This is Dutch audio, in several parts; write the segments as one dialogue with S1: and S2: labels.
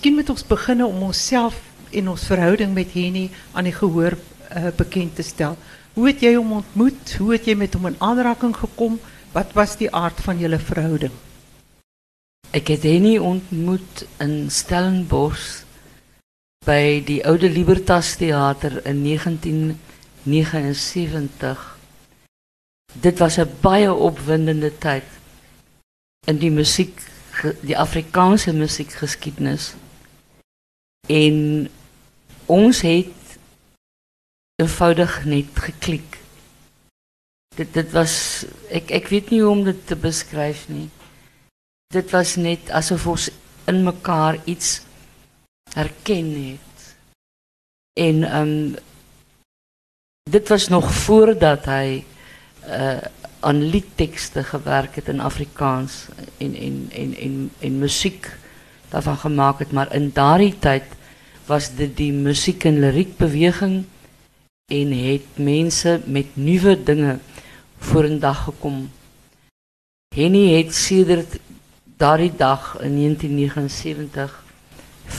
S1: Misschien met ons beginnen om onszelf in ons verhouding met Henny aan die gehoor uh, bekend te stellen. Hoe het jij hem ontmoet? Hoe het jy met hom in aanraking gekomen? Wat was die aard van jullie verhouding?
S2: Ik heb Henny ontmoet in Stellenbosch bij die oude Libertas Theater in 1979. Dit was een baie opwindende tijd in die muziek, die Afrikaanse muziekgeschiedenis. En ons het eenvoudig net geklik. Dit, dit was, ik, ik weet niet hoe om dit te beschrijven. Nie. Dit was net alsof ons in elkaar iets herken het. En um, dit was nog voordat hij uh, aan liedteksten gewerkt het in Afrikaans en, en, en, en, en muziek daarvan gemaakt het. Maar in daardie tijd was dit die musiek en liriekbeweging en het mense met nuwe dinge vorendag gekom. Henny het sedert daardie dag in 1979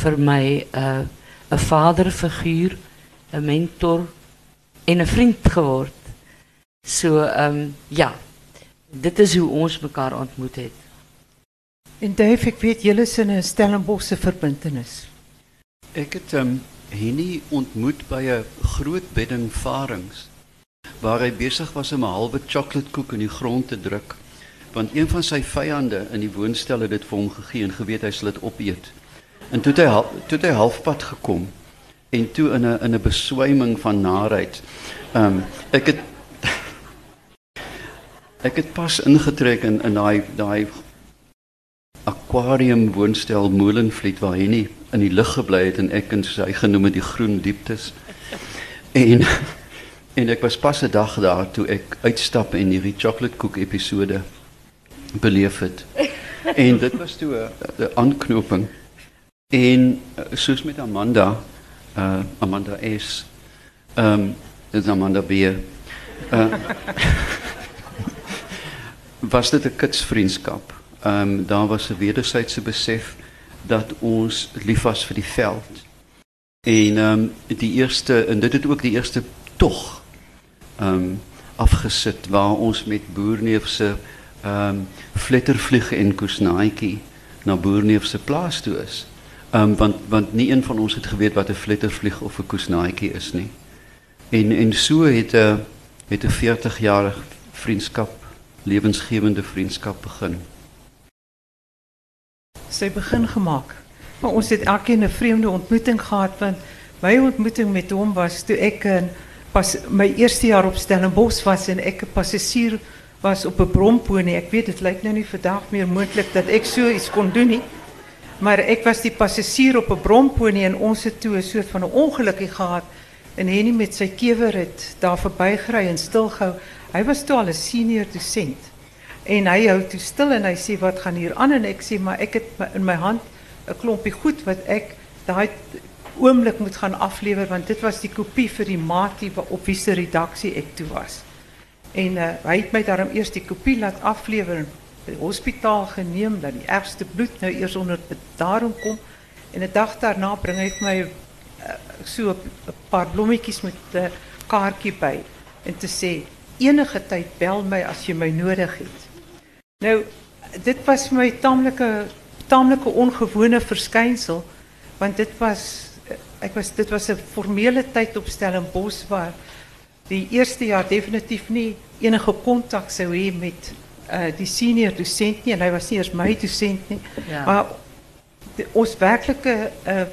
S2: vir my 'n uh, 'n vaderfiguur, 'n mentor en 'n vriend geword. So ehm um, ja, dit is hoe ons mekaar ontmoet het.
S1: En Dave, ek weet julle is in 'n Stellenbosch verbintenis.
S3: Ik heb um, Henny ontmoet bij een groot bedding varings, waar hij bezig was om een halve chocoladekoek in die grond te drukken. Want een van zijn vijanden in die woonstel het dit vir hom gegee en geweet hy sal dit opeet. En toe het hy toe het hy halfpad gekom en toe in 'n in 'n beswyming van narheid. Ehm um, ek het ek het pas ingetrek in in daai daai aquarium woonstel Molenvliet waar hy nie in die lug gebly en ek en sy genoem die groen dieptes. En en was pas 'n dag daar toe ek uitstap en hierdie chocolate koek episode beleef het. En dit was toe 'n aanknoping. En uh, soos met Amanda, uh, Amanda S. Ehm dis Amanda B. Uh, was dit 'n kitsvriendskap. Ehm daar was 'n wederwysige besef dat ons lief was vir die veld. En ehm um, die eerste en dit het ook die eerste tog ehm um, afgesit waar ons met Boerneef se ehm um, flittervlieg en koesnaaitjie na Boerneef se plaas toe is. Ehm um, want want nie een van ons het geweet wat 'n flittervlieg of 'n koesnaaitjie is nie. En en so het 'n uh, het 'n 40 jarige vriendskap, lewensgewende vriendskap begin.
S1: Sy begin gemaak. Maar ons het elkeen 'n vreemde ontmoeting gehad want my ontmoeting met hom was toe ek in pas eerste jaar op Stellenbosch was en ek 'n passasier was op 'n bromponie. Ek weet dit lyk nou nie vandag meer moontlik dat ek so iets kon doen. Maar ek was die passasier op 'n bromponie en ons het toe soort van 'n ongelukkie gehad en Henny met sy kewer het daar verbygery en stilgehou. Hy was toe al 'n senior dosent. En hy hou toe stil en hy sê wat gaan hier aan en ek sê maar ek het in my hand 'n klompie goed wat ek daai oomblik moet gaan aflewer want dit was die kopie vir die maatie op wie se redaksie ek toe was. En uh, hy het my daarom eers die kopie laat aflewer by die hospitaal geneem dat die ergste bloed nou eers onder daarom kom en 'n dag daarna bring hy my uh, so paar blommetjies met uh, kaartjie en te sê enige tyd bel my as jy my nodig het. Nou dit was vir my taamlike taamlike ongewone verskynsel want dit was ek was dit was 'n formele tyd op Stellenbosch waar die eerste jaar definitief nie enige kontak sou hê met uh, die senior dosent nie en hy was nie eers my dosent nie. Ja. Maar die, ons werklike uh,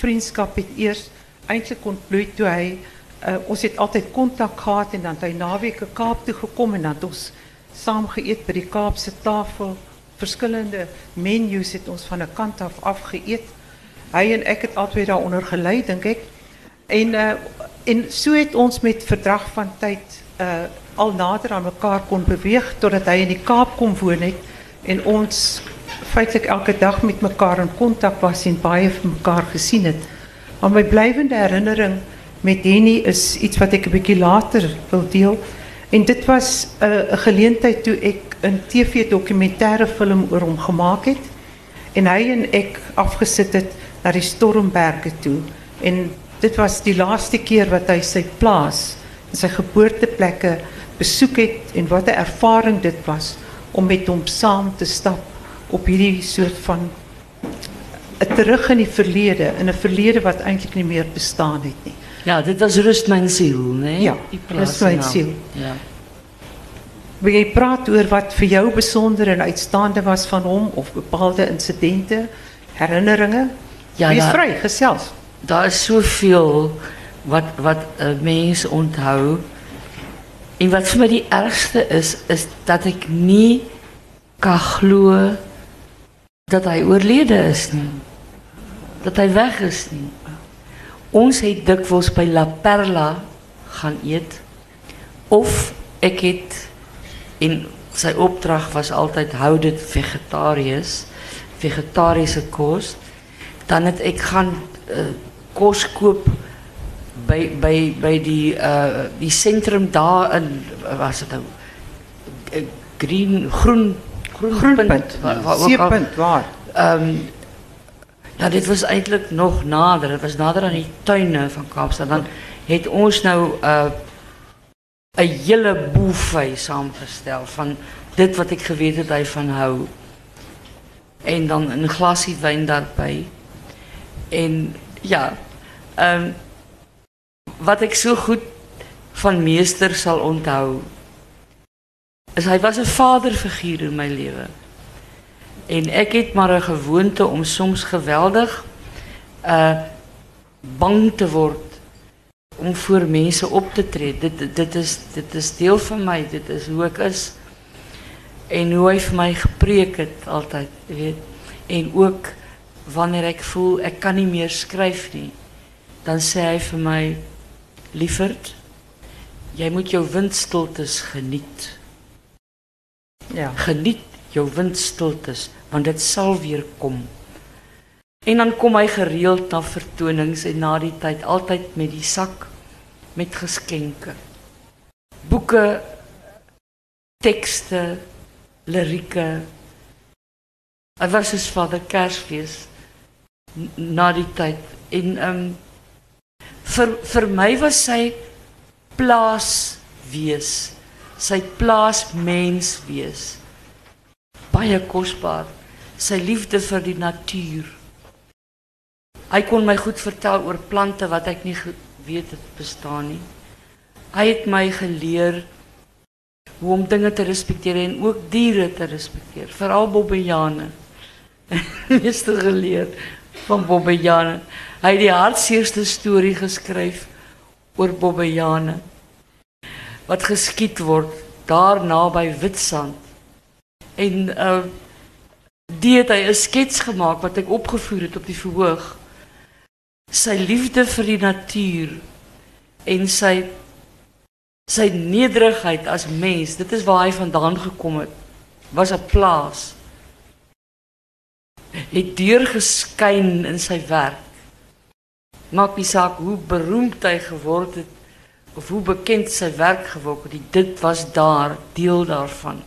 S1: vriendskap het eers eintlik ontbloei toe hy uh, ons het altyd kontak gehad en dan hy naweke Kaap toe gekom en dan ons saam geëet by die Kaapse tafel. Verskillende menus het ons van 'n kant af afgeëet. Hy en ek het altyd daaronder gelei dink ek. En uh, en so het ons met verdrag van tyd uh al nader aan mekaar kon beweeg totdat hy in die Kaap kom woon het en ons feitlik elke dag met mekaar in kontak was en baie van mekaar gesien het. Maar my blywende herinnering met Henny is iets wat ek 'n bietjie later wil deel. En dit was 'n uh, geleentheid toe ek 'n TV dokumentêre film oor hom gemaak en hy en ek afgesit het naar die toe. En dit was die laatste keer wat hij sy plaas, zijn geboorteplekke besoek het en wat 'n ervaring dit was om met hom saam te stap op hierdie soort van 'n terug in die verlede, in 'n verlede wat eintlik nie meer bestaan het nie.
S2: Ja, dit was rust mijn ziel, nee?
S1: Ja, rust mijn ziel. Ja. Wil jy praat oor wat vir jou besonder en uitstaande was van hom of bepaalde insidente, herinneringe? Ja, Wees vry, gesels.
S2: Daar is soveel wat wat 'n mens onthou. En wat vir my die ergste is, is dat ek nie kan glo dat hy oorlede is nie. Dat hy weg is nie. Ons het dikwels by La Perla gaan eet of ek het en sy opdrag was altyd hou dit vegetariërs, vegetariese kos. Dan het ek gaan uh, kos koop by by by die uh die sentrum daar in was dit nou uh, green groen
S1: groen groenpunt waar, waar, waar, waar.
S2: Ehm um, Ja, dit was eigenlijk nog nader. Het was nader aan die tuinen van Kaapstad. Dan heeft ons nou uh, een hele buffet samengesteld van dit wat ik geweten dat hij van hou. En dan een glasje wijn daarbij. En ja, um, wat ik zo goed van meester zal onthouden, is hij was een vaderfiguur in mijn leven. En ek het maar 'n gewoonte om soms geweldig uh bang te word om voor mense op te tree. Dit dit is dit is deel van my, dit is hoe ek is. En hoe hy vir my gepreek het altyd, weet. En ook wanneer ek voel ek kan nie meer nie, dan sê hy vir my lieferd, jy moet jou windstiltes geniet. Ja. Geniet jou windstiltes want dit sal weer kom. En dan kom hy gereeld na vertonings en na die tyd altyd met die sak met geskenke. Boeke, tekste, lirieke. Hy was soos vader Kersfees na die tyd en um, vir vir my was sy plaas wees, sy plaas mens wees baie kosbaar sy liefde vir die natuur. Hy kon my goed vertel oor plante wat ek nie weet het bestaan nie. Hy het my geleer hoe om dinge te respekteer en ook diere te respekteer, veral bobbejane. Meeste geleer van bobbejane. Hy het die hartseerste storie geskryf oor bobbejane wat geskiet word daar naby Witstrand En uh, die het hy 'n skets gemaak wat ek opgevoer het op die verhoog. Sy liefde vir die natuur en sy sy nederigheid as mens, dit is waar hy vandaan gekom het. Was 'n plaas. Het deur geskyn in sy werk. Maak nie saak hoe beroemd hy geword het of hoe bekend sy werk geword het, dit was daar deel daarvan.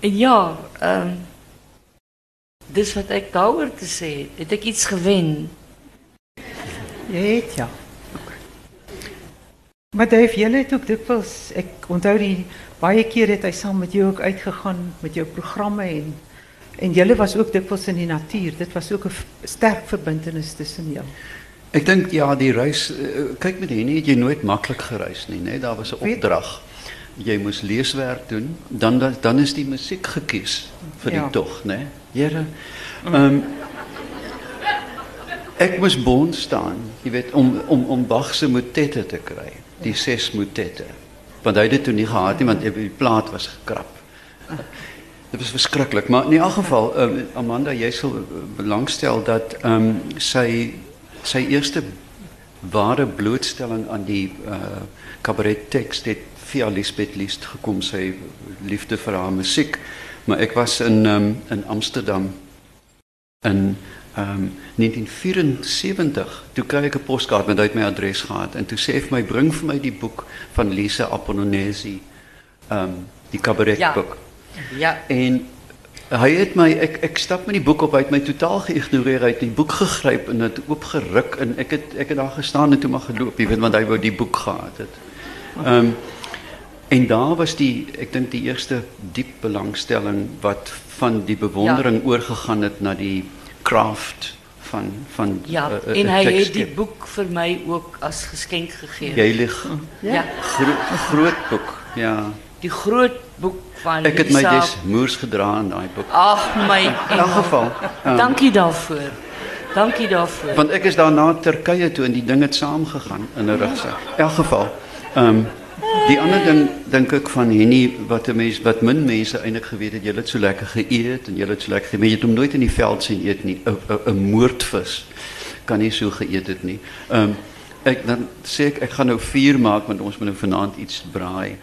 S2: En ja, ehm um, dis wat ek daaroor te sê het. Het ek iets gewen?
S1: Jy het ja. Maar Dave, jy het ook dikwels ek onthou die baie keer het hy saam met jou ook uitgegaan met jou programme en en julle was ook dikwels in die natuur. Dit was ook 'n sterk verbintenis tussen jou.
S3: Ek dink ja, die reis uh, kyk met hierdie het jy nooit maklik gereis nie, né? Daar was 'n opdrag. Weet, jy moes leeswerk doen, dan dan is die musiek gekies vir die ja. tog, né? Here. Ehm um, ek moes bond staan, jy weet om om om Bach se motette te kry, die ses motette. Want hy het dit toe nie gehad nie want die plaat was gekrap. Dit was verskriklik, maar in elk geval um, Amanda, jy sal belangstel dat ehm um, sy sy eerste ware blootstelling aan die uh het via Lisbeth List gekom sy liefde vir haar musiek. Maar ek was in um, in Amsterdam in um, 1974. Toe kry ek 'n poskaart met uit my adres gehad en toe sê hy vir my bring vir my die boek van Lise Apollonesi, um die cabaret boek.
S2: Ja.
S3: En Hy het my ek ek stap met die boek op, hy het my totaal geïgnoreer, hy het die boek gegryp en dit oopgeruk en het ek het daar gestaan en toe maar geloop, jy weet want hy wou die boek gehad het. Ehm um, en daar was die ek dink die eerste diep belangstelling wat van die bewondering ja. oorgegaan het na die craft van van
S2: Ja, uh, en hy het die boek vir my ook as geskenk gegee.
S3: Jy lig.
S2: Ja.
S3: Gro groot boek. Ja.
S2: Die groot boek van
S3: Ek het my des moers gedra in daai boek.
S2: Ag my.
S3: In elk geval.
S2: Um, Dankie daarvoor. Dankie daarvoor.
S3: Want ek is daarna Turkye toe en die ding het saamgegaan in 'n rugsak. In elk geval. Um, Die ander ding dink ek van Henny wat 'n mens wat min mense eintlik geweet het, jy het so lekker geëet en jy het so lekker geëet, jy het hom nooit in die veld sien eet nie. 'n 'n moordvis kan nie so geëet het nie. Ehm um, ek dan sê ek ek gaan nou vuur maak want ons moet nou vanaand iets braai.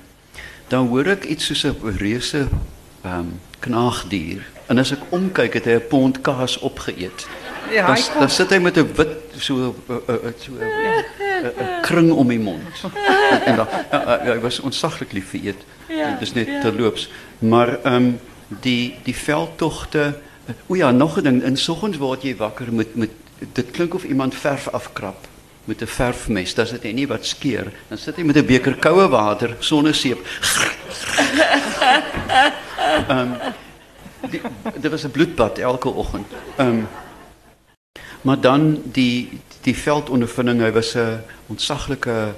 S3: Dan hoor ek iets soos 'n reuse ehm um, knaagdier en as ek omkyk het hy 'n pond kaas opgeëet. Ja, dan, dan sit hy met 'n wit so 'n so 'n kring om die mond. En, en dan ja, hy was ontsaglik lief vir eet. Ja, is net ja. terloops. Maar ehm um, die die veldtogte O ja, nog 'n ding, in soggens word jy wakker met met dit klink of iemand verf afkrap met 'n verfmes. Das dit nie wat skeer. Dan sit hy met 'n beker koue water, sonneseep. Ehm um, dit was 'n bloedbad elke oggend. Ehm um, maar dan die die veldondervinding, hy was 'n ontsaglike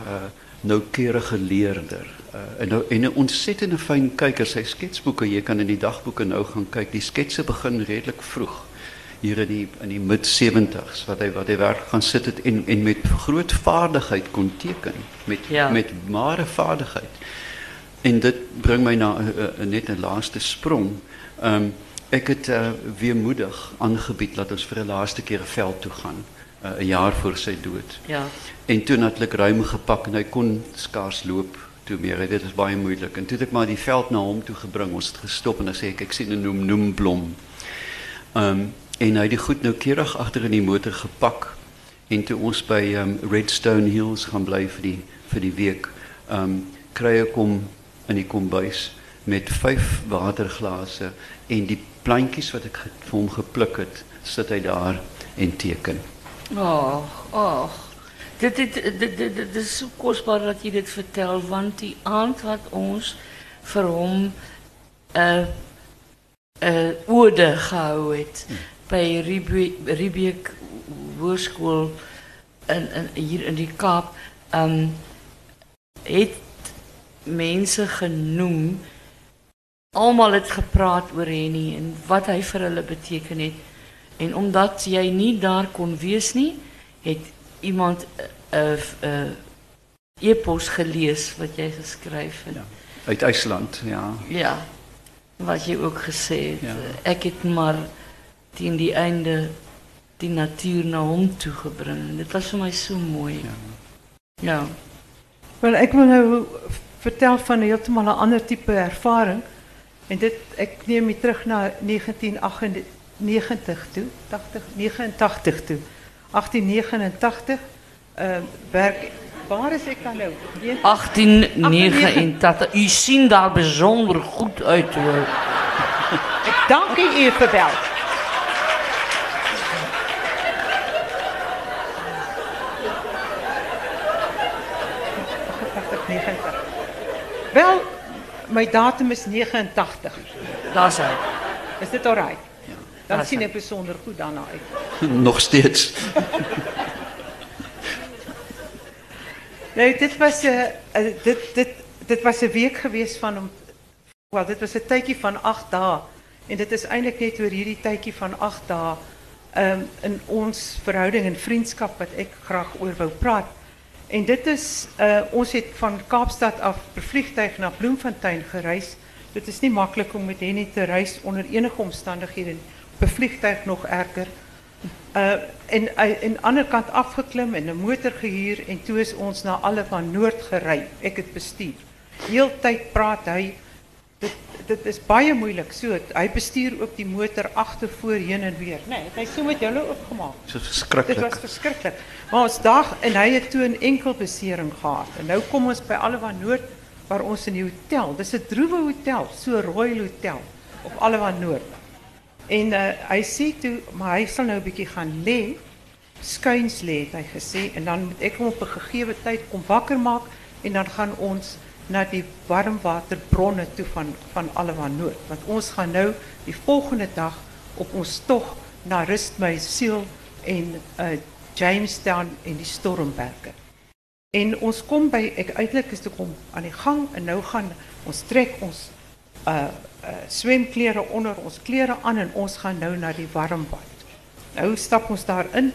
S3: uh noukeurige leerder. Uh, en nou en 'n ontsettende fyn kyker. Sy sketsboeke, jy kan in die dagboeke nou gaan kyk. Die sketse begin redelik vroeg hier in die in die mid 70s wat hy wat werk gaan sit het en en met groot vaardigheid kon teken met ja. met mare vaardigheid. En dit bring my na 'n uh, uh, net 'n laaste sprong. Um, ek het uh, weemoedig aangebied dat ons vir 'n laaste keer 'n veld toe gaan. Uh, 'n jaar voor sy dood.
S2: Ja.
S3: En toe natuurlik ruim gepak en hy kon skaars loop toe meer. Dit is baie moeilik. En toe het ek maar die veld na hom toe gebring. Ons het gestop en dan sê ek ek sien 'n noem noemblom. Ehm um, en hy het die goed noukeurig agter in die motor gepak en toe ons by um, Redstone Hills gaan bly vir die vir die week. Ehm um, kry ek hom in die kombuis met vyf waterglase en die plantjies wat ek vir hom gepluk het, sit hy daar en teken.
S2: Ag, ag. Dit dit dit dit dit is so kosbaar dat jy dit vertel want die aand wat ons vir hom 'n uh, 'n uh, ode gehou het by Riebeek Hoërskool in, in hier in die Kaap, um, het mense genoem almal het gepraat oor Henny en wat hy vir hulle beteken het. En omdat jy nie daar kon wees nie, het iemand 'n uh, uh, e-pos gelees wat jy geskryf het. Ja,
S3: uit IJsland, ja.
S2: Ja. Wat jy ook gesê het. Ja. Ek het maar teen die einde die natuur na hom toe gebring. Dit was vir my so mooi. Ja. Ja.
S1: Wel, ek wil nou vertel van 'n heeltemal 'n ander tipe ervaring. En dit ek neem je terug naar 1998 toe, 80 89 toe. 1889 uh, werk Waar is ik dan nou?
S2: 1889. U ziet daar bijzonder goed uit hoor.
S1: ik dank u, u verbeld. Wel, mijn datum is 89.
S2: Dat is hij.
S1: Is dit alright? Ja. Dan zie ik bijzonder goed daarna uit.
S3: Nog steeds.
S1: nee, dit was, uh, dit, dit, dit was een week geweest van... Wel, dit was een tijdje van acht dagen. En dit is eigenlijk net weer hierdie tijdje van acht dagen... Um, in ons verhouding en vriendschap wat ik graag over wil praten. En dit is, uh, ons van Kaapstad af per vliegtuig naar Bloemfontein gereisd. Het is niet makkelijk om met Henny te reizen onder enige omstandigheden. Per vliegtuig nog erger. Uh, en aan de andere kant afgeklim en een motor gehuur en toen is ons naar alle van Noord gereden. Ik het bestuur. Heel tijd praat hij dit dit is baie moeilik. So hy bestuur ook die motor agter voor heen en weer. Nee, hy so met julle opgemaak.
S3: Dit.
S1: Dit was verskriklik. Maar ons dag en hy het toe 'n enkel besering gehad. En nou kom ons by Allewa Noord waar ons in die hotel. Dis 'n droewe hotel, so 'n royal hotel. op Allewan Noord. En uh, hy sê toe, maar hy sal nou 'n bietjie gaan lê, skuins lê het hy gesê en dan moet ek hom op 'n gegeewe tyd kom wakker maak en dan gaan ons na die warmwaterbronne toe van van Allewan Noord, want ons gaan nou die volgende dag op ons tog na Rust my siel en uh, Jamestown en die Stormberge. En ons kom by ek uitelik is toe kom aan die gang en nou gaan ons trek ons uh, uh swemklere onder ons klere aan en ons gaan nou na die warm bad. Nou stap ons daar in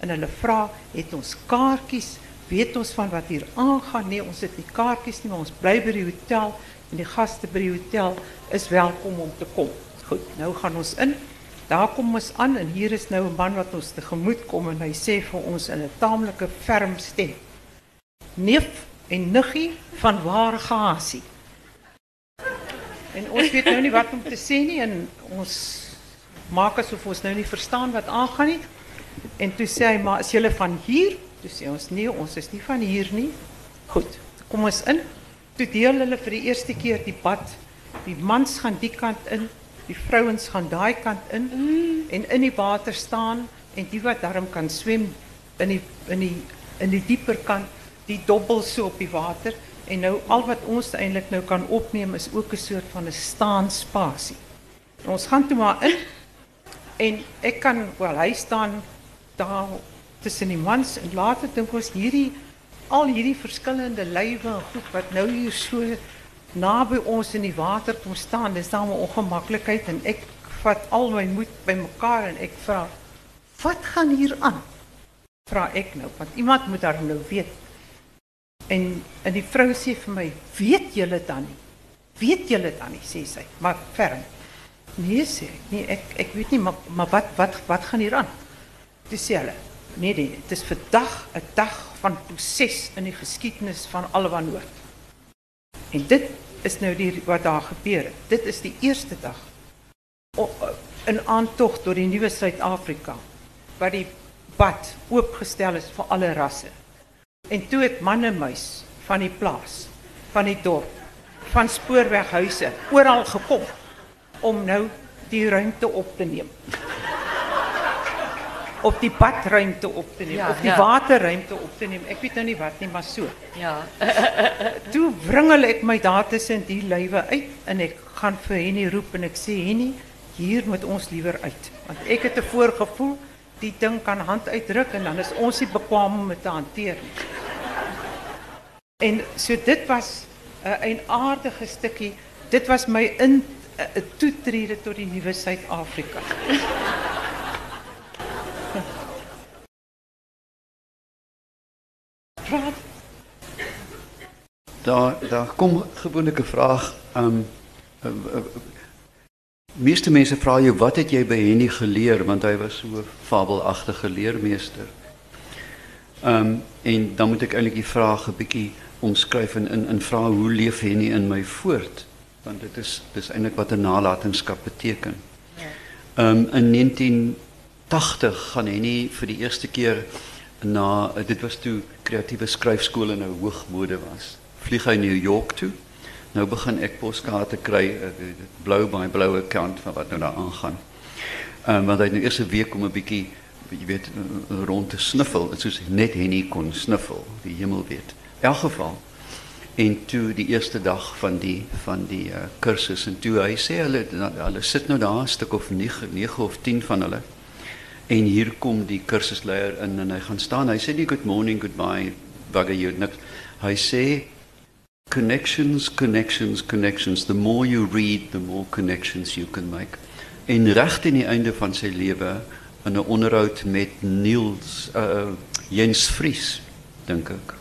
S1: en hulle vra, het ons kaartjies? Weet ons van wat hier aangaan? Nee, ons het nie kaartjies nie, maar ons bly by die hotel en die gaste by die hotel is welkom om te kom. Goed, nou gaan ons in. Daar kom ons aan en hier is nou 'n man wat ons tegemoet kom en hy sê vir ons in 'n taamlike ferm stem: "Neef en niggie van waar gehasie?" En ons weet nou nie wat om te sê en ons maak asof ons nou nie verstaan wat aangaan. En toe sê hy, "Maar is julle van hier?" Toe sê ons, "Nee, ons is nie van hier nie." Goed, kom ons in. Toe deel hulle vir die eerste keer die pad. Die mans gaan die kant in, die vrouens gaan daai kant in mm. en in die water staan en die wat daarom kan swem in die in die in die dieper kant, die dobbel so op die water en nou al wat ons eintlik nou kan opneem is ook 'n soort van 'n staanspasie. Ons gaan toe maar in en ek kan wel hy staan daar tussen die mans en later dink ons hierdie al hierdie verskillende lywe en goed wat nou hier so naby ons in die water kom staan, dis dan 'n ongemaklikheid en ek vat al my moed bymekaar en ek vra wat gaan hier aan? Vra ek nou want iemand moet daar nou weet En die vrou sê vir my, "Weet julle dan nie? Weet julle dan nie?" sê sy. Maar ferm. Nee sê nee ek weet nie, maar maar wat wat wat gaan hier aan? Sê. Nee dit is vandag 'n dag van proses in die geskiedenis van Alwan Noord. En dit is die wat daar gebeur het. Dit is die eerste dag in aantog tot die nuwe Suid-Afrika waar die pad oopgestel is vir alle rasse. En toe het man en muis van die plaas, van die dorp, van spoorweghuise oral gekom om nou die ruimte op te neem. Op die badruimte op te neem, ja, op die waterruimte op te neem. Ek weet nou nie wat nie, maar so.
S2: Ja.
S1: toe wringel ek my daar tussen die lywe uit en ek gaan vir Henny roep en ek sê Henny, hier moet ons liewer uit. Want ek het 'n voorgevoel die ding kan hand uitdruk en dan is ons nie bekwam om dit te hanteer nie. En so dit was 'n uh, 'n aardige stukkie. Dit was my in 'n uh, toetrede tot die nuwe
S3: Daar daar kom gewoonlik 'n vraag. Um uh, uh, meeste mense vra jou wat het jy by Henny geleer want hy was so 'n fabelagtige leermeester. Um en dan moet ek eintlik die vraag 'n bietjie omskryf en vra hoe leef Henny in my voort want dit is dis eintlik wat 'n nalatenskap beteken. Ja. Um in 1980 gaan Henny vir die eerste keer na dit was toe kreatiewe skryfskole nou hoogmode was. Vlieg hy New York toe. Nou begin ek poskaarte kry uh, blou by blou account van wat nou daar aangaan. Um want hy het nou eers 'n week om 'n bietjie jy weet rond te sniffel, soos net Henny kon sniffel, die hemel weet elk geval en toe die eerste dag van die van die en toe hy sê hulle hulle sit nou daar stuk of 9 9 of 10 van hulle en hier kom die kursusleier in en hy gaan staan. Hy sê nie good morning goodbye wagga you niks. Hy sê connections connections connections. The more you read the more connections you can make. En reg in die einde van sy lewe in 'n onderhoud met Niels uh, Jens Vries dink ek.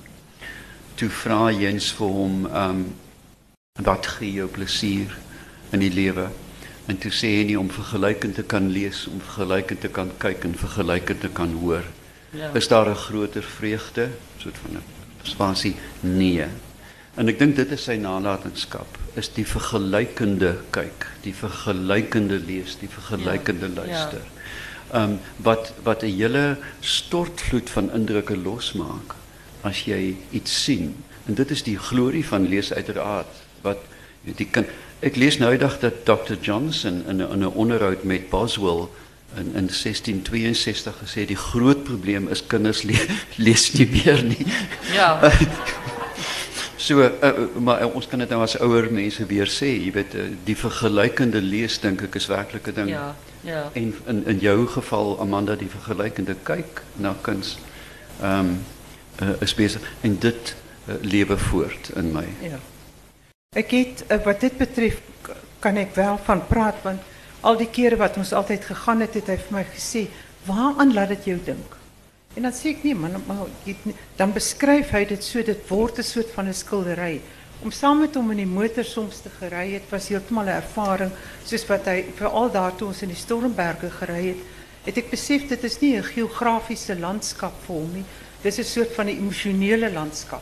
S3: Toe vra Jens vir hom um wat gee jou plesier in die lewe en toe sê hy nie om vergelykend te kan lees om vergelykend te kan kyk en vergelykend te kan hoor ja. is daar 'n groter vreugde soort van 'n spasie nee en ek dink dit is sy nalatenskap is die vergelykende kyk die vergelykende lees die vergelykende ja. luister ja. um wat wat 'n hele stortvloed van indrukke losmaak as jy iets sien. En dit is die glorie van lees uiteraard wat die kind Ik lees nou dag dat Dr. Johnson in, in een onderhoud met Boswell in, in 1662 gesê die groot probleem is kinders le lees nie meer nie.
S2: Ja.
S3: So uh, maar ons kan dit nou as ouer mense weer sê, jy weet uh, die vergelykende lees dink ek is werklik 'n ding.
S2: Ja, ja.
S3: En in in jou geval Amanda die vergelykende kyk na kuns ehm um, uh, is besig en dit uh, lewe voort in my.
S1: Ja. Ek het uh, wat dit betref k- kan ek wel van praat want al die kere wat ons altyd gegaan het het vir my gesê, "Waaraan laat dit jou dink?" En sê ek nee man, maar het dan beskryf hy dit so dit word 'n soort van 'n skildery. Om saam met hom in die motor soms te gery het was heeltemal 'n ervaring soos wat hy veral daar toe ons in die Stormberge gery het, het besef dit is nie 'n geografiese landskap vir hom nie. Dis 'n soort van 'n emosionele landskap.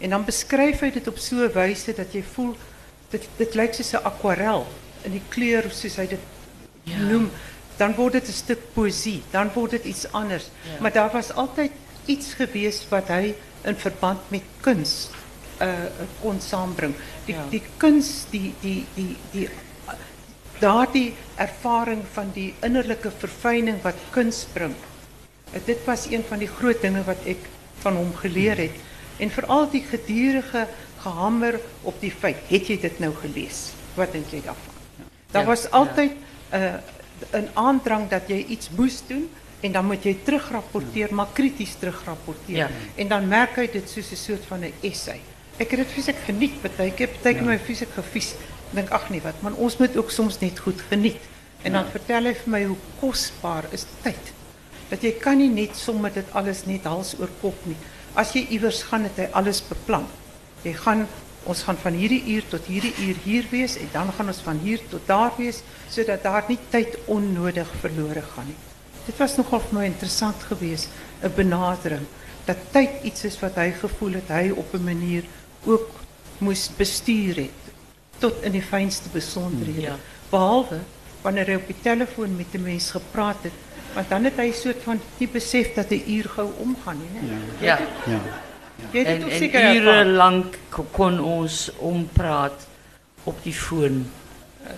S1: En dan beskryf hy dit op so 'n wyse dat jy voel dit dit lyk soos 'n akwarel in die kleur soos hy dit
S2: Ja.
S1: noem. Dan word dit 'n stuk poësie, dan word dit iets anders.
S2: Ja.
S1: Maar daar was altyd iets gewees wat hy in verband met kuns uh kon saambring. Die
S2: Ja.
S1: die kuns, die die die die daardie ervaring van die innerlike verfyning wat kuns bring. Uh, Dit was een van die groot dinge wat ek van hom geleer het. En veral die gedurende gehamer op die feit, het jy dit nou gelees? Wat dink jy daarvan? Daar was altyd uh, een aandrang dat jy iets moes doen en dan moet jy terugrapporteer, maar krities terugrapporteer.
S2: Ja.
S1: En dan merk hy dit soos 'n soort van 'n essay. Ek het dit fisiek geniet, baie keer my fisiek gevies. Ek dink ag nee, wat, man ons moet ook soms net goed geniet. En dan vertel vir my hoe kosbaar is tyd. Dat jy kan nie net sommer dit alles net hals oor kop nie. As jy iewers gaan het hy alles beplan. Jy gaan ons gaan van hierdie uur tot hierdie uur hier wees en dan gaan ons van hier tot daar wees sodat daar nie tyd onnodig verlore gaan nie. Dit was nogal vir my interessant geweest, 'n benadering dat tyd iets is wat hy gevoel het hy op 'n manier ook moes bestuur het tot in die fynste besonderhede.
S2: Ja.
S1: Behalwe wanneer hy op die telefoon met 'n mens gepraat het, want dan het hy soort van nie besef dat 'n uur gou omgaan nie?
S2: Ja.
S3: Ja.
S1: Het dit
S2: En, en ure lank ko- kon ons ompraat op die foon.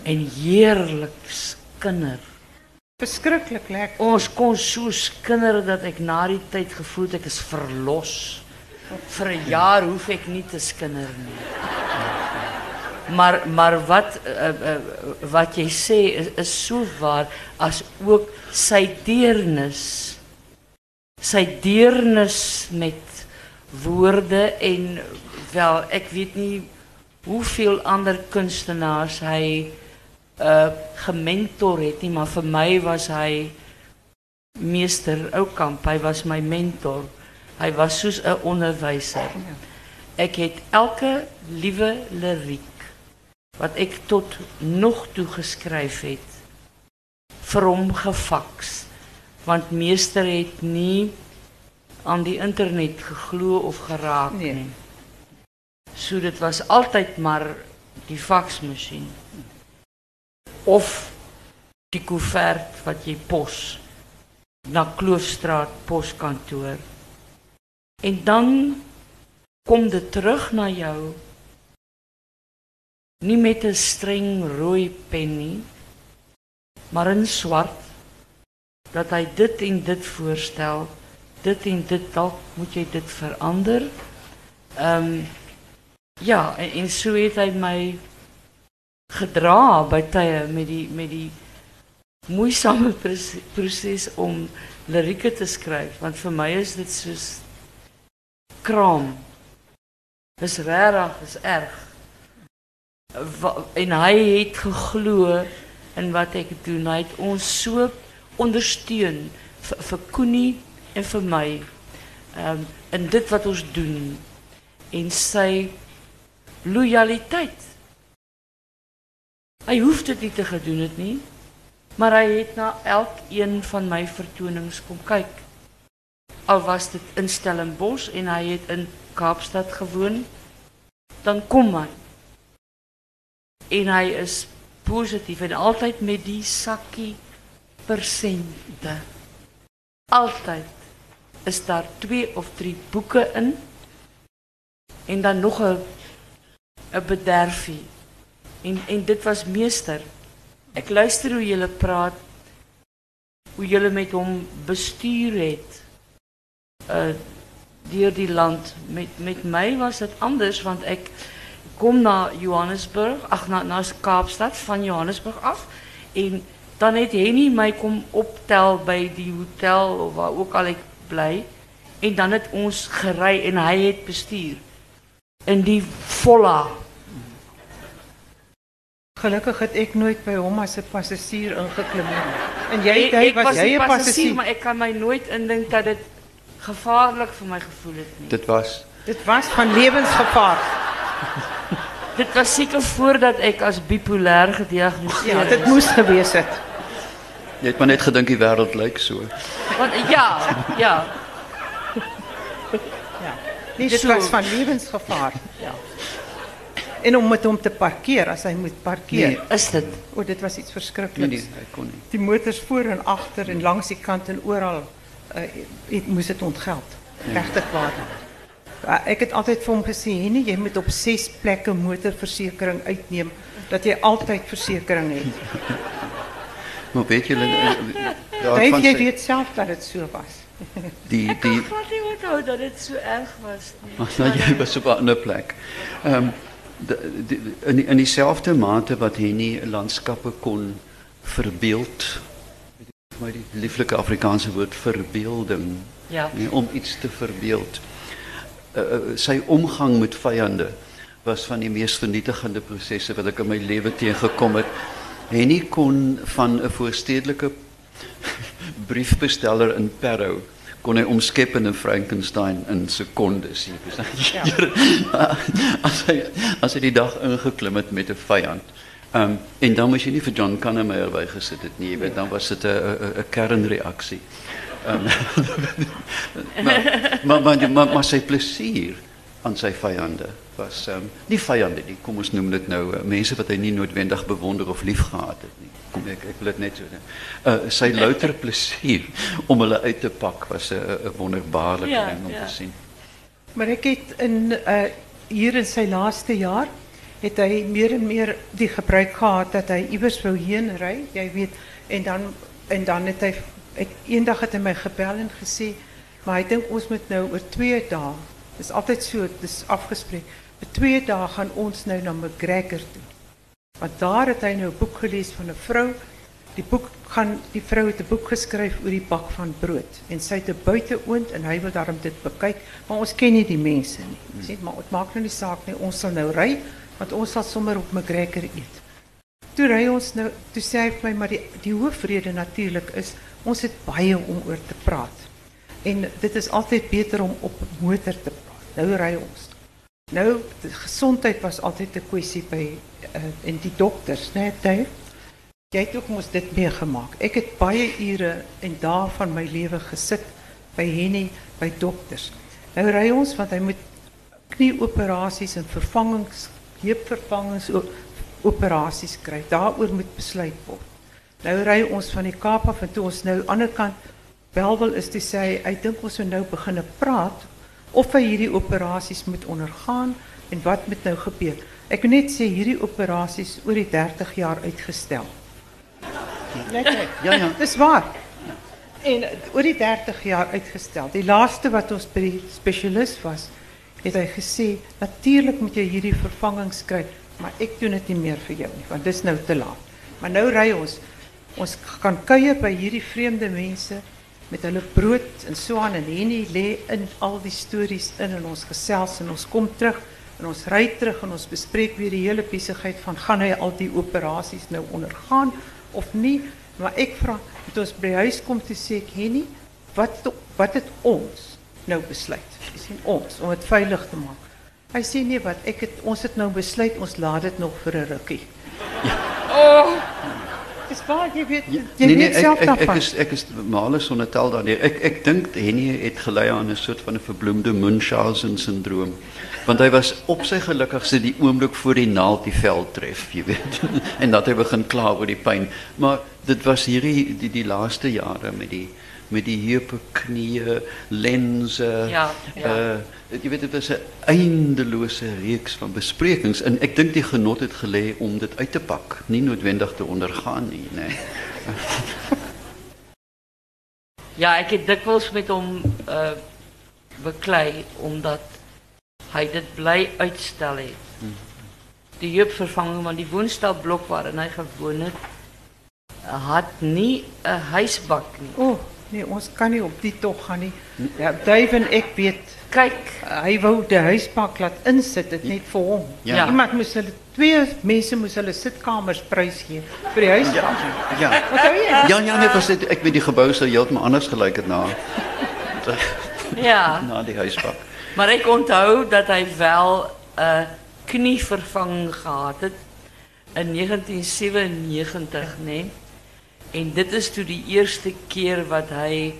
S2: En heerlik skinder.
S1: Verskriklik lekker.
S2: Ons kon so skinder dat ek na die tyd gevoel het ek is verlos. Vir 'n jaar hoef ek nie te skinder nie. Maar maar wat uh, uh, wat jy sê is, is so waar as ook sy deernis. Sy deernis met woorde en wel ek weet nie hoeveel ander kunstenaars hy uh gementor het nie, maar vir my was hy meester Oukamp, hy was my mentor. Hy was soos 'n onderwyser. Ek het elke liewe liriek wat ek tot nog toe geskryf het vir hom gefaks. Want meester het nie aan die internet geglo of geraak
S1: Nee.
S2: nie. So dit was altyd maar die faksmasjien. Of die koevert wat jy pos na Kloofstraat poskantoor. En dan kom dit terug na jou nie met 'n streng rooi pen nie, maar in swart dat hy dit en dit voorstel, dit en dit dalk moet jy dit verander. Ehm ja, en, en so het hy my gedra by tye met die met die moeisame proses om lirieke te skryf want vir my is dit soos kraam. Dis regtig, is erg. En hy het geglo in wat ek doen. Hy het ons so ondersteun vir, vir Koenie en vir my. Ehm um, in dit wat ons doen en sy lojaliteit. Hy hoef dit nie te gedoen het nie, maar hy het na elkeen van my vertonings kom kyk. Al was dit in Stellenbosch en hy het in Kaapstad gewoon, dan kom hy. En hy is positief en altyd met die sakkie persente. Altyd is daar twee of drie boeke in en dan nog 'n 'n bederfie En en dit was meester. Ek luister hoe julle praat. Hoe julle met hom bestuur het. Uh deur die land. Met met my was dit anders want ek kom na Johannesburg, ag na na Kaapstad van Johannesburg af en dan het Henny my kom optel by die hotel of waar ook al ek bly en dan het ons gery en hy het bestuur in die volla
S1: Gelukkig het ek nooit by hom as 'n passasier ingeklim nie. En jy
S2: ek
S1: was jy
S2: die
S1: 'n
S2: passasier,
S1: passasier.
S2: maar ek kan my nooit indink dat dit gevaarlik vir my gevoel het nie.
S3: Dit was
S1: Dit was van lewensgevaar.
S2: Dit was seker voordat ek as bipolêr gediagnoseer
S1: Ja, dit
S2: is.
S1: moes gewees het.
S3: jy het maar net gedink die wêreld lyk so.
S2: Want ja, ja,
S1: Ja. Nee, dit
S2: So-
S1: was van lewensgevaar.
S2: ja.
S1: En om met hom te parkeer as hy moet parkeer.
S3: Nee.
S2: Is dit?
S1: O, dit was iets
S3: Nee
S1: verskrikliks.
S3: nee, hy kon nie.
S1: Die motors voor en agter en langs die kant en oral uh, het moes dit ontgeld. Regtig waar. Ek het altyd vir hom gesê, "Nee, jy moet op 6 plekke motorversekering uitneem dat jy altyd versekering het."
S3: Maar weet
S1: Dave, jy
S3: sê-
S1: weet self dat dit so was.
S3: die
S2: Ek kan
S3: die
S2: glad nie onthou dat dit so erg was nie.
S3: Maar nou, jy was op 'n ander plek. Ehm um, in die, in dieselfde mate wat Henny landskappe kon verbeeld. My die lieflike Afrikaanse woord verbeelding,
S2: Ja.
S3: nee, om iets te verbeeld. Uh, uh, sy omgang met vyande was van die mees vernietigende prosesse wat ek in my lewe teëgekom het. Henny kon van 'n voorstedelike briefbesteller in Parow kon hy omskep in 'n Frankenstein in sekondes. Ja. as hy as hy die dag ingeklim het met 'n vyand. Ehm um, en dan moes jy nie vir John Kannemeyer bygesit het nie, jy weet, dan was dit 'n 'n 'n kernreaksie. Ehm maar, maar maar maar maar sy plesier aan sy vyande was ehm um, nie vyande nie, kom ons noem dit nou uh, mense wat hy nie noodwendig bewonder of het. Kom ek ek wil dit net sê. Uh sy louter plesier om hulle uit te pak was 'n 'n wonderbaarlike
S2: Ja,
S3: ding om
S2: ja.
S3: te sien.
S1: Maar het in uh hier in sy laaste jaar het hy meer en meer die gebruik gehad dat hy iewers wou heen ry, jy weet, en dan en dan het hy ek eendag het hy my gebel en gesê, maar hy dink ons moet nou oor 2 dae. Dis altyd so, dis afgespreek. Vir 2 dae gaan ons nou na McGregor toe. Want daar het hy nou boek gelees van 'n vrou. Die boek gaan die vrou het boek geskryf oor die bak van brood en sy het 'n buiteoond en hy wil daarom dit bekyk, maar ons ken nie die mense nie. Sien, maar dit maak nou nie saak nie. Ons sal nou ry want ons sal sommer op McGregor eet. Toe ry ons nou, toe sê hy vir maar die die hoofrede natuurlik is ons het baie om oor te praat. En dit is altyd beter om op motor te praat. Nou ry ons. Nou gesondheid was altyd 'n kwessie by uh, die dokters, né, nee? Jy het ook mos dit meegemaak. Ek het baie ure en dae van my lewe gesit by Henny by dokters. Nou ry ons want hy moet knieoperasies en vervangings, heupvervangings operasies kry. Daaroor moet besluit word. Nou ry ons van die Kaap af en toe ons nou aan die ander kant Belwel is toe sê hy, hy dink ons moet nou praat of hy hierdie operasies moet ondergaan en wat moet nou gebeur. Ek wil net sê hierdie operasies oor die 30 jaar uitgestel. Net net.
S3: Ja ja.
S1: Dis waar. En oor die 30 jaar uitgestel. Die laaste wat ons by die spesialis was, het hy gesê natuurlik moet jy hierdie vervangings kry, maar ek doen dit nie meer vir jou nie, want dis nou te laat. Maar nou ry ons. Ons kan kuier by hierdie vreemde mense met hulle brood en so aan en Henny lê in al die stories in ons gesels en ons kom terug en ons ry terug en ons bespreek weer die hele besigheid van gaan hy al die operasies nou ondergaan of nie. Maar ek vra het ons by huis kom toe sê Henny wat wat het ons nou besluit? Jy sien ons om dit veilig te maak. Hy sê nee wat ek het ons het nou besluit ons laat dit nog vir 'n rukkie.
S2: Oh,
S1: dis waar jy weet jy
S3: nee, nee,
S1: weet
S3: ek, ek
S1: daarvan
S3: is ek is male sonder tel daardeur. Ek ek dink Henny het gelei aan 'n soort van 'n verbloemde Munchausen syndroom. Want hy was op sy gelukkigste die oomblik voor die naald die vel tref, jy weet. en dat hy begin kla oor die pyn. Maar dit was hierdie die die laaste jare met die met die heupe, knieën, lenzen.
S2: Ja, ja.
S3: Uh, je weet, het was een eindeloze reeks van besprekings. En ik denk die genot het geleden om dit uit te pakken. Niet noodwendig te ondergaan. Nie, nee.
S2: ja, ik heb dikwijls met hem uh, beklei, omdat hij dit blij uitstel heeft. Hmm. Die jeugdvervanging, want die woonstelblok waarin hij gewoon het, had niet een huisbak. Nie.
S1: Oh, nee, ons kan niet op die tocht gaan. Nie. Ja, Dave en ik weet.
S2: Kijk.
S1: Hij wou de huisbak laten inzetten, het niet voor hem. Ja. Iemand moest hulle, twee mensen moesten hulle zitkamers prijsgeven voor die huisbak.
S3: Ja, ja. Wat hou je? Ja, ja, nee, was dit, ik weet die gebouw zo heeltemal anders gelijk het na.
S2: ja.
S3: Na die huisbak.
S2: Maar ik onthou dat hij wel uh, knievervanging gehad het in 1997, nee. En dit is toen die eerste keer wat hij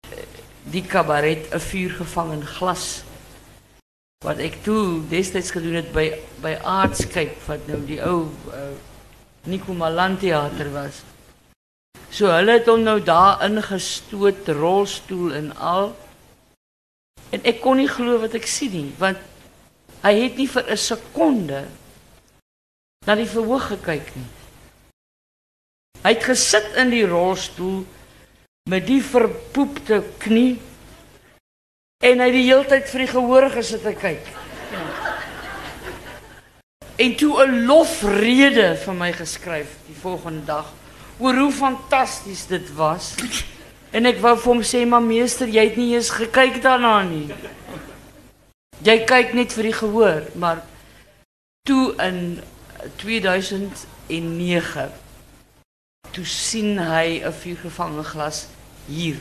S2: eh, die cabaret een vuur gevangen glas. Wat ik toen destijds gedaan heb bij, bij Aardscape, wat nou die oude uh, Nico Malan theater was. So hulle het hom nou daar ingestoot, rolstoel en al. En ik kon niet geloven wat ik zie nie, want hij het niet voor een seconde naar die verhoog gekeken. Hy het gesit in die rolstoel met die verpoepte knie en hy die hele tyd vir die gehoor gesit te kyk. En toe 'n lofrede vir my geskryf die volgende dag oor hoe fantasties dit was. En ek wou vir hom sê, "Maar meester, jy het nie eens gekyk daarna nie." Jy kyk net vir die gehoor, maar toe in 2009 Toe sien hy 'n vuurgevange glas hier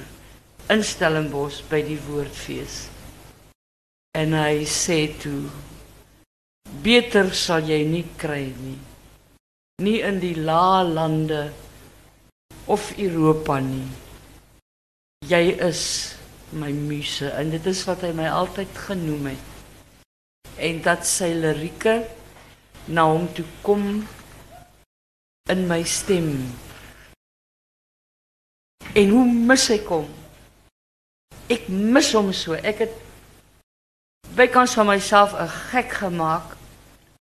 S2: in Stellenbosch by die woordfees. En hy sê toe: "Beter sal jy nie kry nie. Nie in die lae lande of Europa nie. Jy is my muse en dit is wat hy my altyd genoem het. En dat sy lirieke na hom toe kom in my stem En hoe mis ek hom? Ek mis hom so. Ek het bykans van myself 'n gek gemaak.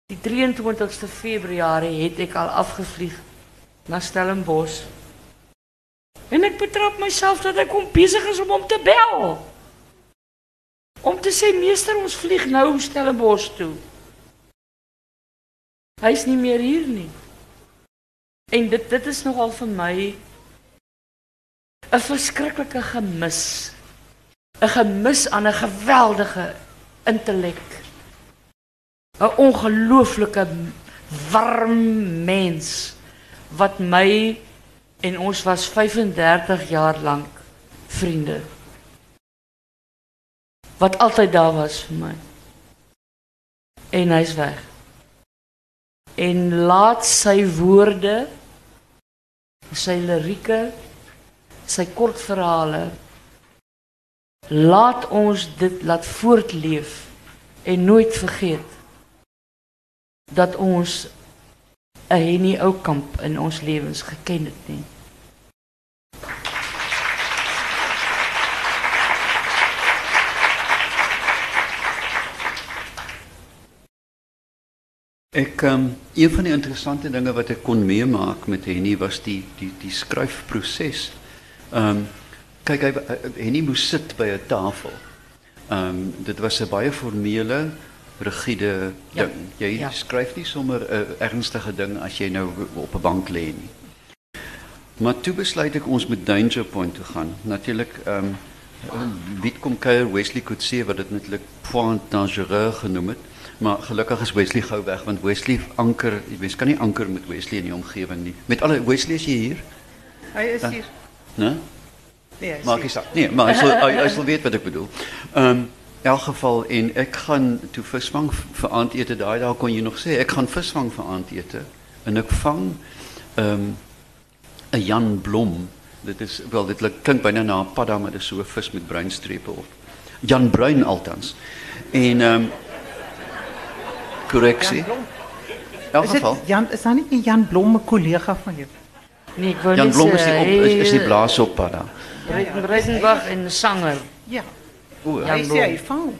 S2: Die 23ste Februarie het ek al afgevlieg na Stellenbosch. En ek betrap myself dat ek hom besig is om hom te bel. Om te sê meester ons vlieg nou Stellenbosch toe. Hy's nie meer hier nie. En dit dit is nogal vir my 'n verskriklike gemis. 'n Gemis aan 'n geweldige intellek. 'n Ongelooflike warm mens wat my en ons was 35 jaar lank vriende. Wat altyd daar was vir my. En hy's weg. En laat sy woorde sy lirieke sy kortverhale laat ons dit laat voortleef en nooit vergeet dat ons 'n Henny Oukamp in ons lewens geken het nie.
S3: Ek um, een van die interessante dinge wat ek kon meemaak met Henny was die die die skryfproses. Ehm um, kyk hy Henny moes sit by 'n tafel. Ehm um, dit was 'n baie formele, rigiede ja. ding. Jy ja. skryf nie sommer 'n ernstige ding as jy nou op 'n bank lê nie. Maar toe besluit ek ons moet Danger Point toe gaan. Natuurlik ehm um, wie kom kuier Wesley wat dit netlik Point Dangereux genoem het. Maar gelukkig is Wesley gou weg want Wesley anker, jy weet kan nie anker met Wesley in die omgewing nie. Met alle Wesley is jy hier?
S1: Hy is hier.
S3: Nee? Nee, Maak nie saak. Nee, maar hy, sal weet wat ek bedoel. Um, in elk geval en ek gaan toe visvang vir aandete daai daar kon jy nog sê ek gaan visvang vir aandete en ek vang um, 'n Jan Blom. Dit is wel dit klink byna na 'n padda maar dit is so 'n vis met bruin strepe op. Jan Bruin altans. En um, korreksie. In elk geval.
S1: Jan is dan nie Jan Blom 'n kollega van jou?
S2: Nee, wou
S3: Jan Blom is die op is, is die blaas op.
S2: Breiten- Breitenbach en Sanger.
S1: Ja.
S3: O,
S2: Ja.
S1: Hy sê hy vang.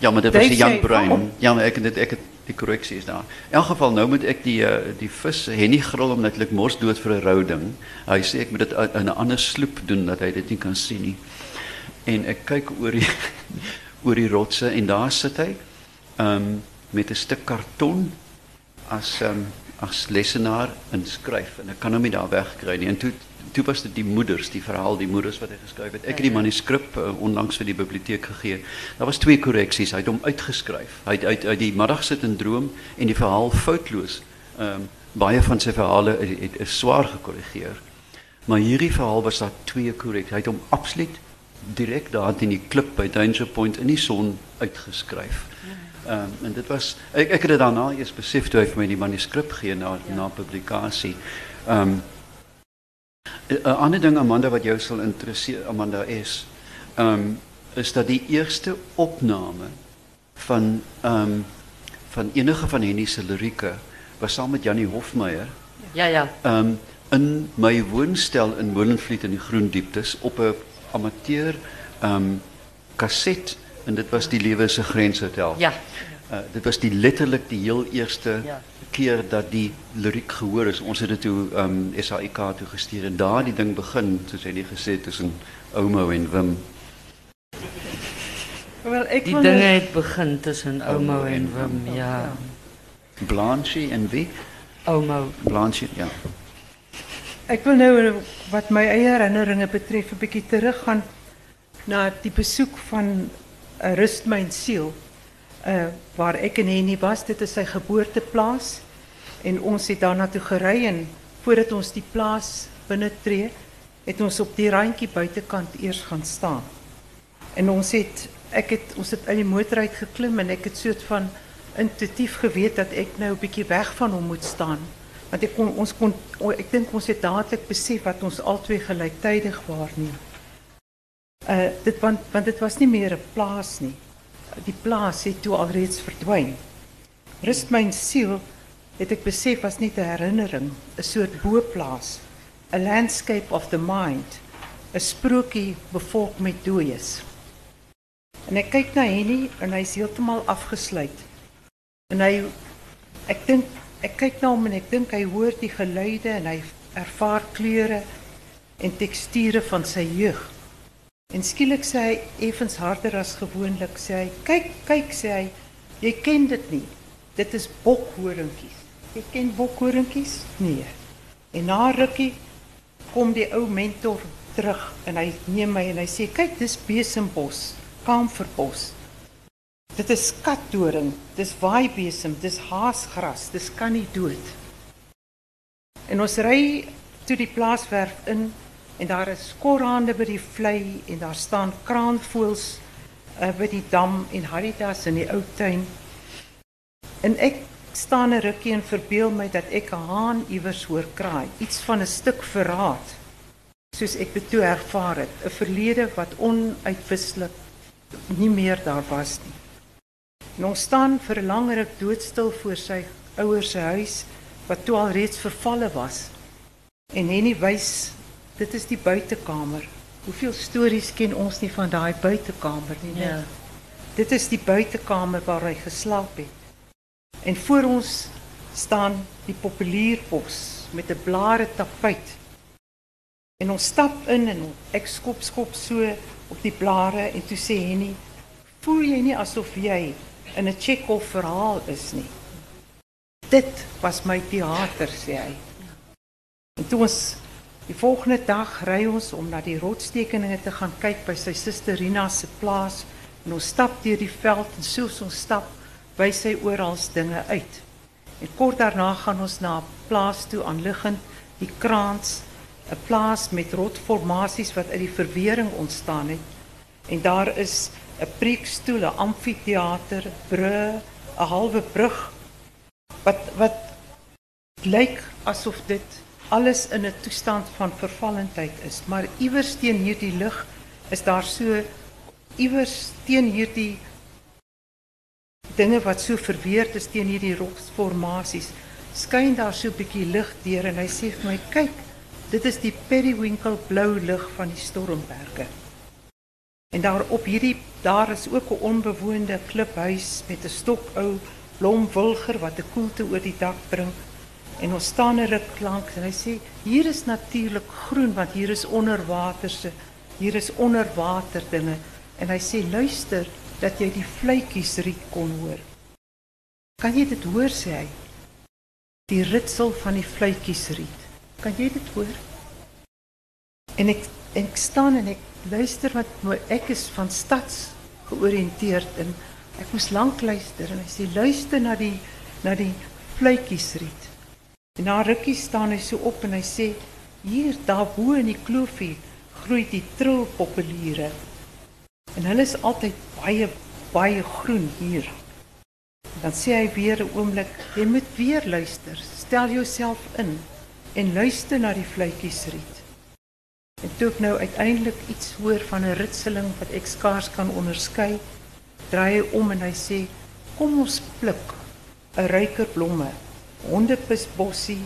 S3: Ja, maar dit was die Jan Bruin. Ja, maar dit ek het die korreksie is daar. In elk geval nou moet ek die uh, die vis Henny grill omdat ek mors dood vir 'n rou ding. Hy sê ek moet dit in 'n ander sloep doen dat hy dit nie kan sien nie. En ek kyk oor die oor die rotse en daar sit hy um met 'n stuk karton as um as lesenaar inskryf en ek kan hom nie daar wegkry nie. En toe toe was dit die moeders, die verhaal die moeders wat hy geskryf het. Ek het die manuskrip uh, onlangs vir die biblioteek gegee. Daar was twee korreksies. Hy het hom uitgeskryf. Hy het uit uit die middag sit en droom en die verhaal foutloos. Ehm um, baie van sy verhale het, het, is swaar gekorrigeer. Maar hierdie verhaal was daar twee korreksies. Hy het hom absoluut direk daar in die klip by Danger Point in die son uitgeskryf. Ehm um, en dit was ek ek het dit daarna eers besef toe hy vir my die manuskrip gee na na publikasie. Ehm um, 'n ander ding Amanda wat jou sal interesseer Amanda is ehm um, is dat die eerste opname van um, van enige van Henny se lirieke was saam met Jannie Hofmeyer
S2: Ja, ja.
S3: um, in my woonstel in Molenvliet in die Groen Dieptes op 'n amateur um, kaset en dit was die Lewe se Grenshotel.
S2: Ja.
S3: Uh, dit was die letterlik die heel eerste
S2: Ja.
S3: keer dat die liriek gehoor is. Ons het dit toe um SAIK toe gestuur en daar die ding begin, soos hy net gesê het tussen Oumo en Wim.
S1: Wel ek
S2: Die dinge
S1: nou-
S2: het begin tussen Oumo en Wim, ja.
S3: Blanche en wie?
S2: Oumo.
S3: Blanche, ja.
S1: Ek wil nou wat my eie herinneringe betref 'n bietjie teruggaan na die besoek van Rust my siel. Uh waar ek en Henny was, dit is sy geboorteplaas en ons het daarna toe gery en voordat ons die plaas binne tree, het ons op die randjie buitekant eers gaan staan. En ons het ek het ons het uit die motor uit geklim en het soort van intuïtief geweet dat ek nou 'n bietjie weg van hom moet staan. Want ek kon ons kon ek dink ons het dadelik besef wat ons albei gelyktydig. Uh, dit, want, want dit was niet meer een plaats. Nie. Die plaats is toen al reeds verdwijn. Rust mijn ziel, het ik besef, was niet een herinnering, een soort boerplaats, een landscape of the mind, een sprookje bevolkt met dooies. En ik kijk naar Henny en hij is helemaal afgesluit. En hij, ik denk, ik kijk naar hom en ik denk hij hoort die geluiden en hij ervaart kleuren en texturen van zijn jeugd. En skielik sê hy effens harder as gewoonlik sê hy kyk kyk sê hy jy ken dit nie. Dit is bokhoringkies. Jy ken bokhoringkies? Nee. En na rukkie kom die ou mentor terug en hy neem my en hy sê kyk dis besembos, kamferbos. Dit is skatdoring, dis waaibesem, dis haasgras, dis kan nie dood. En ons ry toe die plaaswerf in en daar is skorhande by die vlei en daar staan kraanvoëls uh, by die dam en haritas in die ou tuin. En ek staan 'n rukkie en verbeel my dat ek 'n haan iewers hoor kraai, iets van 'n stuk verraad. Soos ek dit toe ervaar het, 'n verlede wat onuitwislik nie meer daar was nie. En ons staan vir 'n lang ruk doodstil voor sy ouers se huis wat toe al reeds vervalle was. En Henny wys, dit is die buitekamer. Hoeveel stories ken ons nie van daai buitekamer nie?
S2: Ja.
S1: Dit is die buitekamer waar hy geslaap het. En voor ons staan die populierbos met 'n blare tapuit. En ons stap in en ek skop skop so op die blare en toe sê Henny, "Voel jy nie asof jy in 'n Chekhov verhaal is nie?" Dit was my teater, sê hy. En toe ons die volgende dag ry ons om na die rotstekeninge te gaan kyk by sy suster Rina se plaas en ons stap deur die veld en soos ons stap, wys hy oral dinge uit. En kort daarna gaan ons na 'n plaas toe aanliggend die Kraans, 'n plaas met rotformasies wat uit die verwering ontstaan het. En daar is 'n preekstoel, 'n amfitheater, brûe, 'n halwe brug wat wat lyk asof dit alles in 'n toestand van vervallendheid is, maar iewers teen hierdie lig is daar so iewers teen hierdie dinge wat so verweerd is teen hierdie rotsformasies, skyn daar so 'n bietjie lig deur en hy sê vir my, "Kyk, dit is die periwinkle blou lig van die stormberge. En daar op hierdie daar is ook 'n onbewoonde kliphuis met 'n stokou blomwilger wat 'n koelte oor die dak bring. En ons staan 'n ruk lank en hy sê hier is natuurlik groen want hier is onderwaterse hier is onderwater dinge en hy sê luister dat jy die vletjies riet kon hoor. Kan jy dit hoor sê hy? Die ritsel van die vletjies riet. Kan jy dit hoor? En ek en ek staan en ek luister wat ek is van stads georiënteerd en ek moes lank luister en hy sê luister na die na die vletjies riet. En na rukkie staan hy so op en hy sê hier daar bo in die kloofie groei die trilpopuliere. En hulle is altyd baie baie groen hier. Dan sê hy weer 'n oomblik, jy moet weer luister. Stel jouself in en luister na die fluitjies riet. En toe ek nou uiteindelik iets hoor van 'n ritseling wat ek skaars kan onderskei, draai hy om en hy sê, "Kom ons pluk 'n ryker blomme." Hondepusbossie,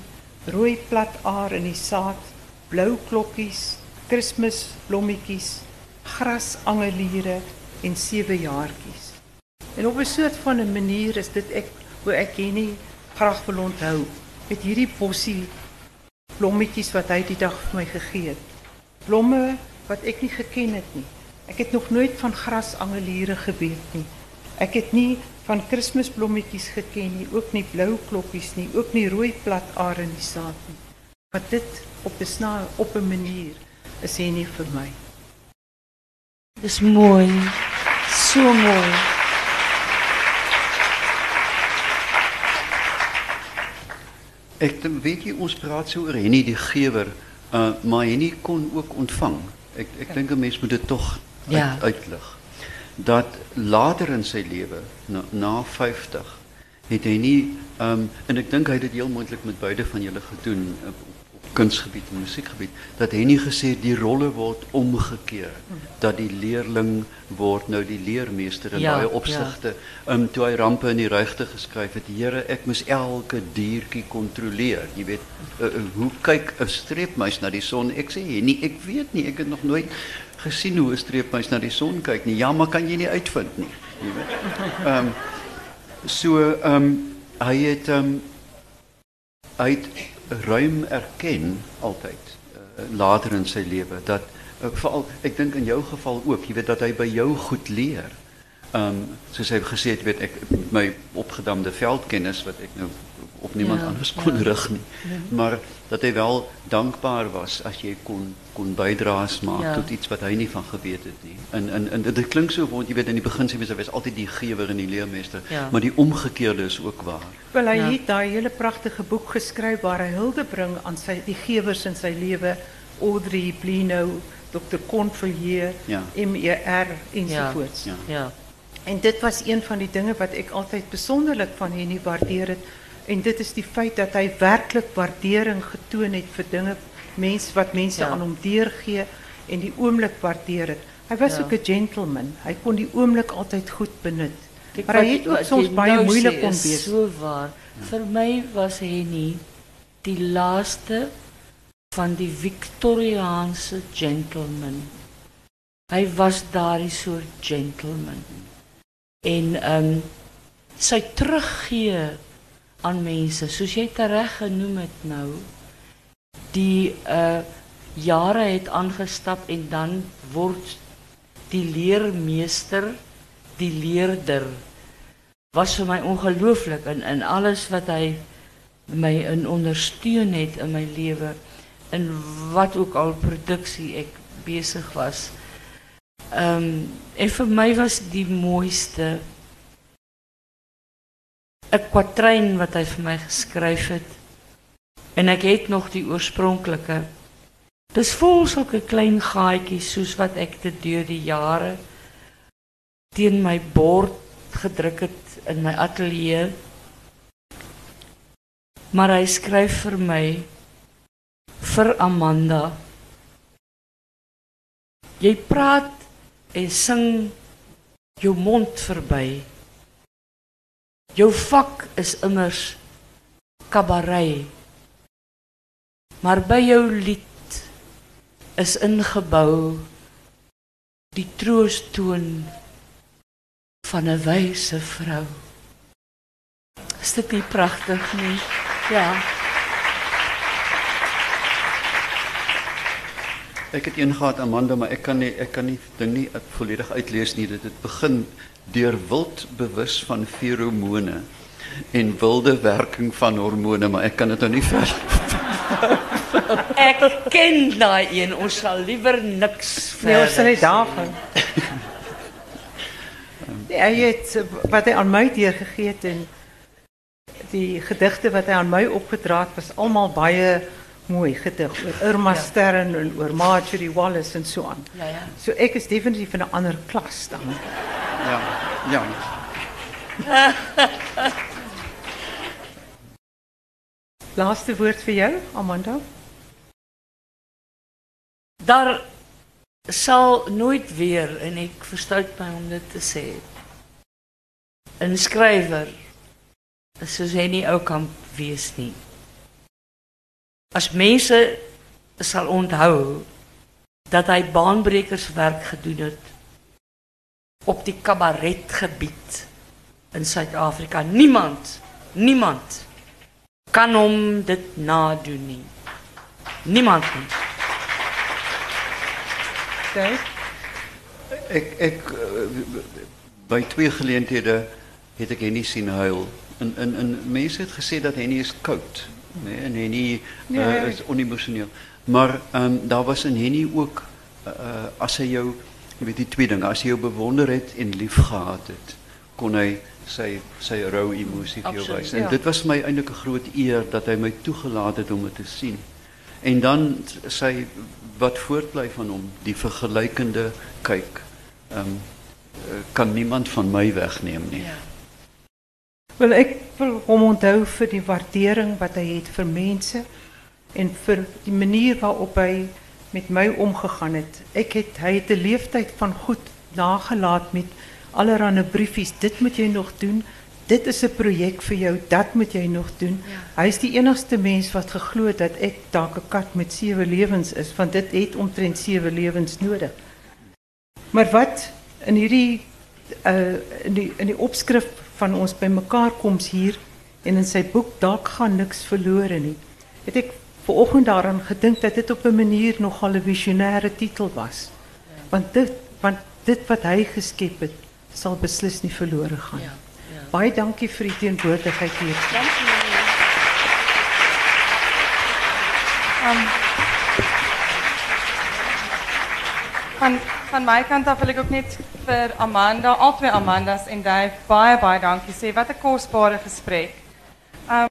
S1: rooi plataar in die saad, blou klokkies, kerstmisblommetjies, grasangeliere en sewe jaartjies. En op 'n soort van 'n manier is dit ek hoe ek nie graag wil onthou met hierdie bossie blommetjies wat hy die dag vir my gegee het. Blomme wat ek nie geken het nie. Ek het nog nooit van grasangeliere geweet nie. Ek het nie van kerstmisblommetjies geken nie, ook nie blou klokkies nie, ook nie rooi platare in die saad nie. Maar dit op 'n snaar op 'n manier is hy nie vir my.
S2: Dis mooi. So mooi.
S3: Ek weet jy ons praat so oor Henny die gewer, uh, maar Henny kon ook ontvang. Ek ek dink 'n mens moet dit tog
S2: Ja.
S3: uit, uitlig. Dat later in sy lewe, na, na 50, het hy nie um, en ek dink hy het dit heel moontlik met beide van julle gedoen op, op kunstgebied en musiekgebied dat hy nie gesê die rolle word omgekeer dat die leerling word nou die leermeester in
S2: Ja, ja.
S3: opsigte. Um toe hy rampe in die ruigte geskryf het, Here, ek moes elke diertjie kontroleer. Jy weet, uh, uh, hoe kyk 'n streepmuis na die son? Ek sê nee, ek weet nie, ek het nog nooit gesien hoe 'n streepmuis na die son kyk nie. Ja, maar kan jy nie uitvind nie, jy weet. Um so um hy het um hy het ruim erken altyd uh, later in sy lewe dat uh, veral ek dink in jou geval ook, jy weet dat hy by jou goed leer. Ehm um, soos hy gesê het, weet ek met my opgedamde veldkennis wat ek nou op niemand
S2: Ja,
S3: anders kon
S2: ja.
S3: rig nie. Maar dat hy wel dankbaar was as jy kon kon bydraes maak
S2: Ja.
S3: tot iets wat hy nie van geweet het nie. En en en dit klink so want jy weet in die hy was altyd die gewer en die leermeester,
S2: Ja.
S3: maar die omgekeerde is ook waar.
S1: Wel hy
S2: Ja.
S1: het daai hele pragtige boek geskryf waar hy hulde bring aan sy die gewers in sy lewe, Audrey Blino, Dr. Convillier,
S3: Ja.
S1: MER ensovoorts.
S3: Ja.
S2: Ja.
S1: En dit was een van die dinge wat ek altyd besonderlik van Henny waardeer het en dit is die feit dat hy werklik waardering getoon het vir dinge mense wat mense
S2: Ja.
S1: aan hom deurgee en die oomblik waardeer het. Hy was
S2: Ja.
S1: ook 'n gentleman. Hy kon die oomblik altyd goed benut. Maar hy
S2: wat-
S1: het ook soms baie
S2: nou
S1: kon
S2: is
S1: wees.
S2: So waar. Vir my was hy nie die laaste van die Victoriaanse gentleman. Hy was daardie soort gentleman. En ehm um, sy teruggee aan mense, soos jy dit reg genoem het nou, die uh jare het aangestap en dan word die leermeester die leerder was vir my ongelooflik in in alles wat hy my in ondersteun het in my lewe in wat ook al produksie ek besig was. Ehm um, en vir my was die mooiste 'n kwatryn wat hy vir my geskryf het. En ek het nog die oorspronklike. Dis vol sulke klein gaatjies soos wat ek dit deur die jare teen my bord gedruk het in my ateljee. Maar hy skryf vir my vir Amanda. Jy praat en sing jou mond verby. Jou vak is immers kabaret. Maar by jou lied is ingebou die troostoon van 'n wyse vrou. Is dit nie pragtig nie? Ja.
S3: Ek het een gehad Amanda, maar ek kan nie ek kan nie ding nie volledig uitlees nie. Dit het begin deur wild bewus van feromone en wilde werking van hormone, maar ek kan dit nou nie ver.
S2: Ek ken daai een. Ons sal liewer niks
S1: Nee, ons sal
S2: verder
S1: nie daarvan. Nee, hy het eh, wat hy aan my deurgegee het en die gedigte wat hy aan my opgedra het was almal baie mooi gedig oor Irma
S2: Ja.
S1: Stern en oor Marjorie Wallace en so aan.
S2: Ja, ja.
S1: So ek is definitief in 'n ander klas dan.
S3: Ja. Ja.
S1: Laaste woord vir jou, Amanda.
S2: Daar sal nooit weer en ek verstout my om dit te sê. 'n Skrywer soos hy nie ou kan wees nie. As mense sal onthou dat hy baanbrekerswerk gedoen het op die kabaretgebied in Suid-Afrika. Niemand, niemand kan hom dit nadoen nie. Niemand nie.
S1: Dave?
S3: Ek ek uh, by twee geleenthede het ek Henny sien huil. En en en mense het gesê dat Henny is koud, nê? Nee? En Henny
S1: Nee.
S3: uh, is onemosioneel. Maar um, daar was in Henny ook uh, as hy jou jy weet die twee dinge, as hy jou bewonder het en liefgehad het, kon sy rou emosie vir jou
S2: Absoluut,
S3: wys. En
S1: ja.
S3: dit was vir my eintlik 'n groot eer dat hy my toegelaat het om dit te sien. En dan sy wat voortbly van hom, die vergelykende kyk. Ehm um, kan niemand van my wegneem nie.
S2: Ja.
S1: Wel ek wil hom onthou vir die waardering wat hy het vir mense en vir die manier waarop hy met my omgegaan het. Ek het hy het 'n leeftyd van goed nagelaat met allerlei briefies. Dit moet jy nog doen. Dit is 'n projek vir jou. Dat moet jy nog doen.
S2: Ja.
S1: Hy is die enigste mens wat geglo het dat ek dalk 'n kat met sewe lewens is, want dit het omtrent sewe lewens nodig. Maar wat in hierdie uh in die in die opskrif van ons bymekaar koms hier en in sy boek dalk gaan niks verlore nie. Het ek vanoggend daaraan gedink dat dit op 'n manier nogal 'n visionêre titel was. Want dit want dit wat hy geskep het sal beslis nie verlore gaan.
S2: Ja. ja.
S1: Baie dankie vir die teenwoordigheid hier.
S2: Dankie.
S4: Um, van my kant af wil ek ook net vir Amanda, albei Amandas en Dave baie baie dankie. Wat 'n kosbare gesprek.